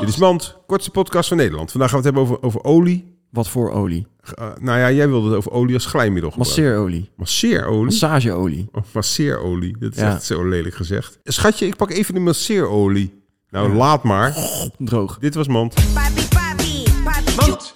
Dit is Mand, kortste podcast van Nederland. Vandaag gaan we het hebben over, over olie. Wat voor olie? Uh, nou ja, jij wilde het over olie als glijmiddel gebruiken. Masseerolie. Masseerolie? Massageolie. Oh, masseerolie. Dat is Ja. echt zo lelijk gezegd. Schatje, ik pak even de masseerolie. Nou, laat maar. Droog. Dit was Mand. Papi, papi, papi. Mand.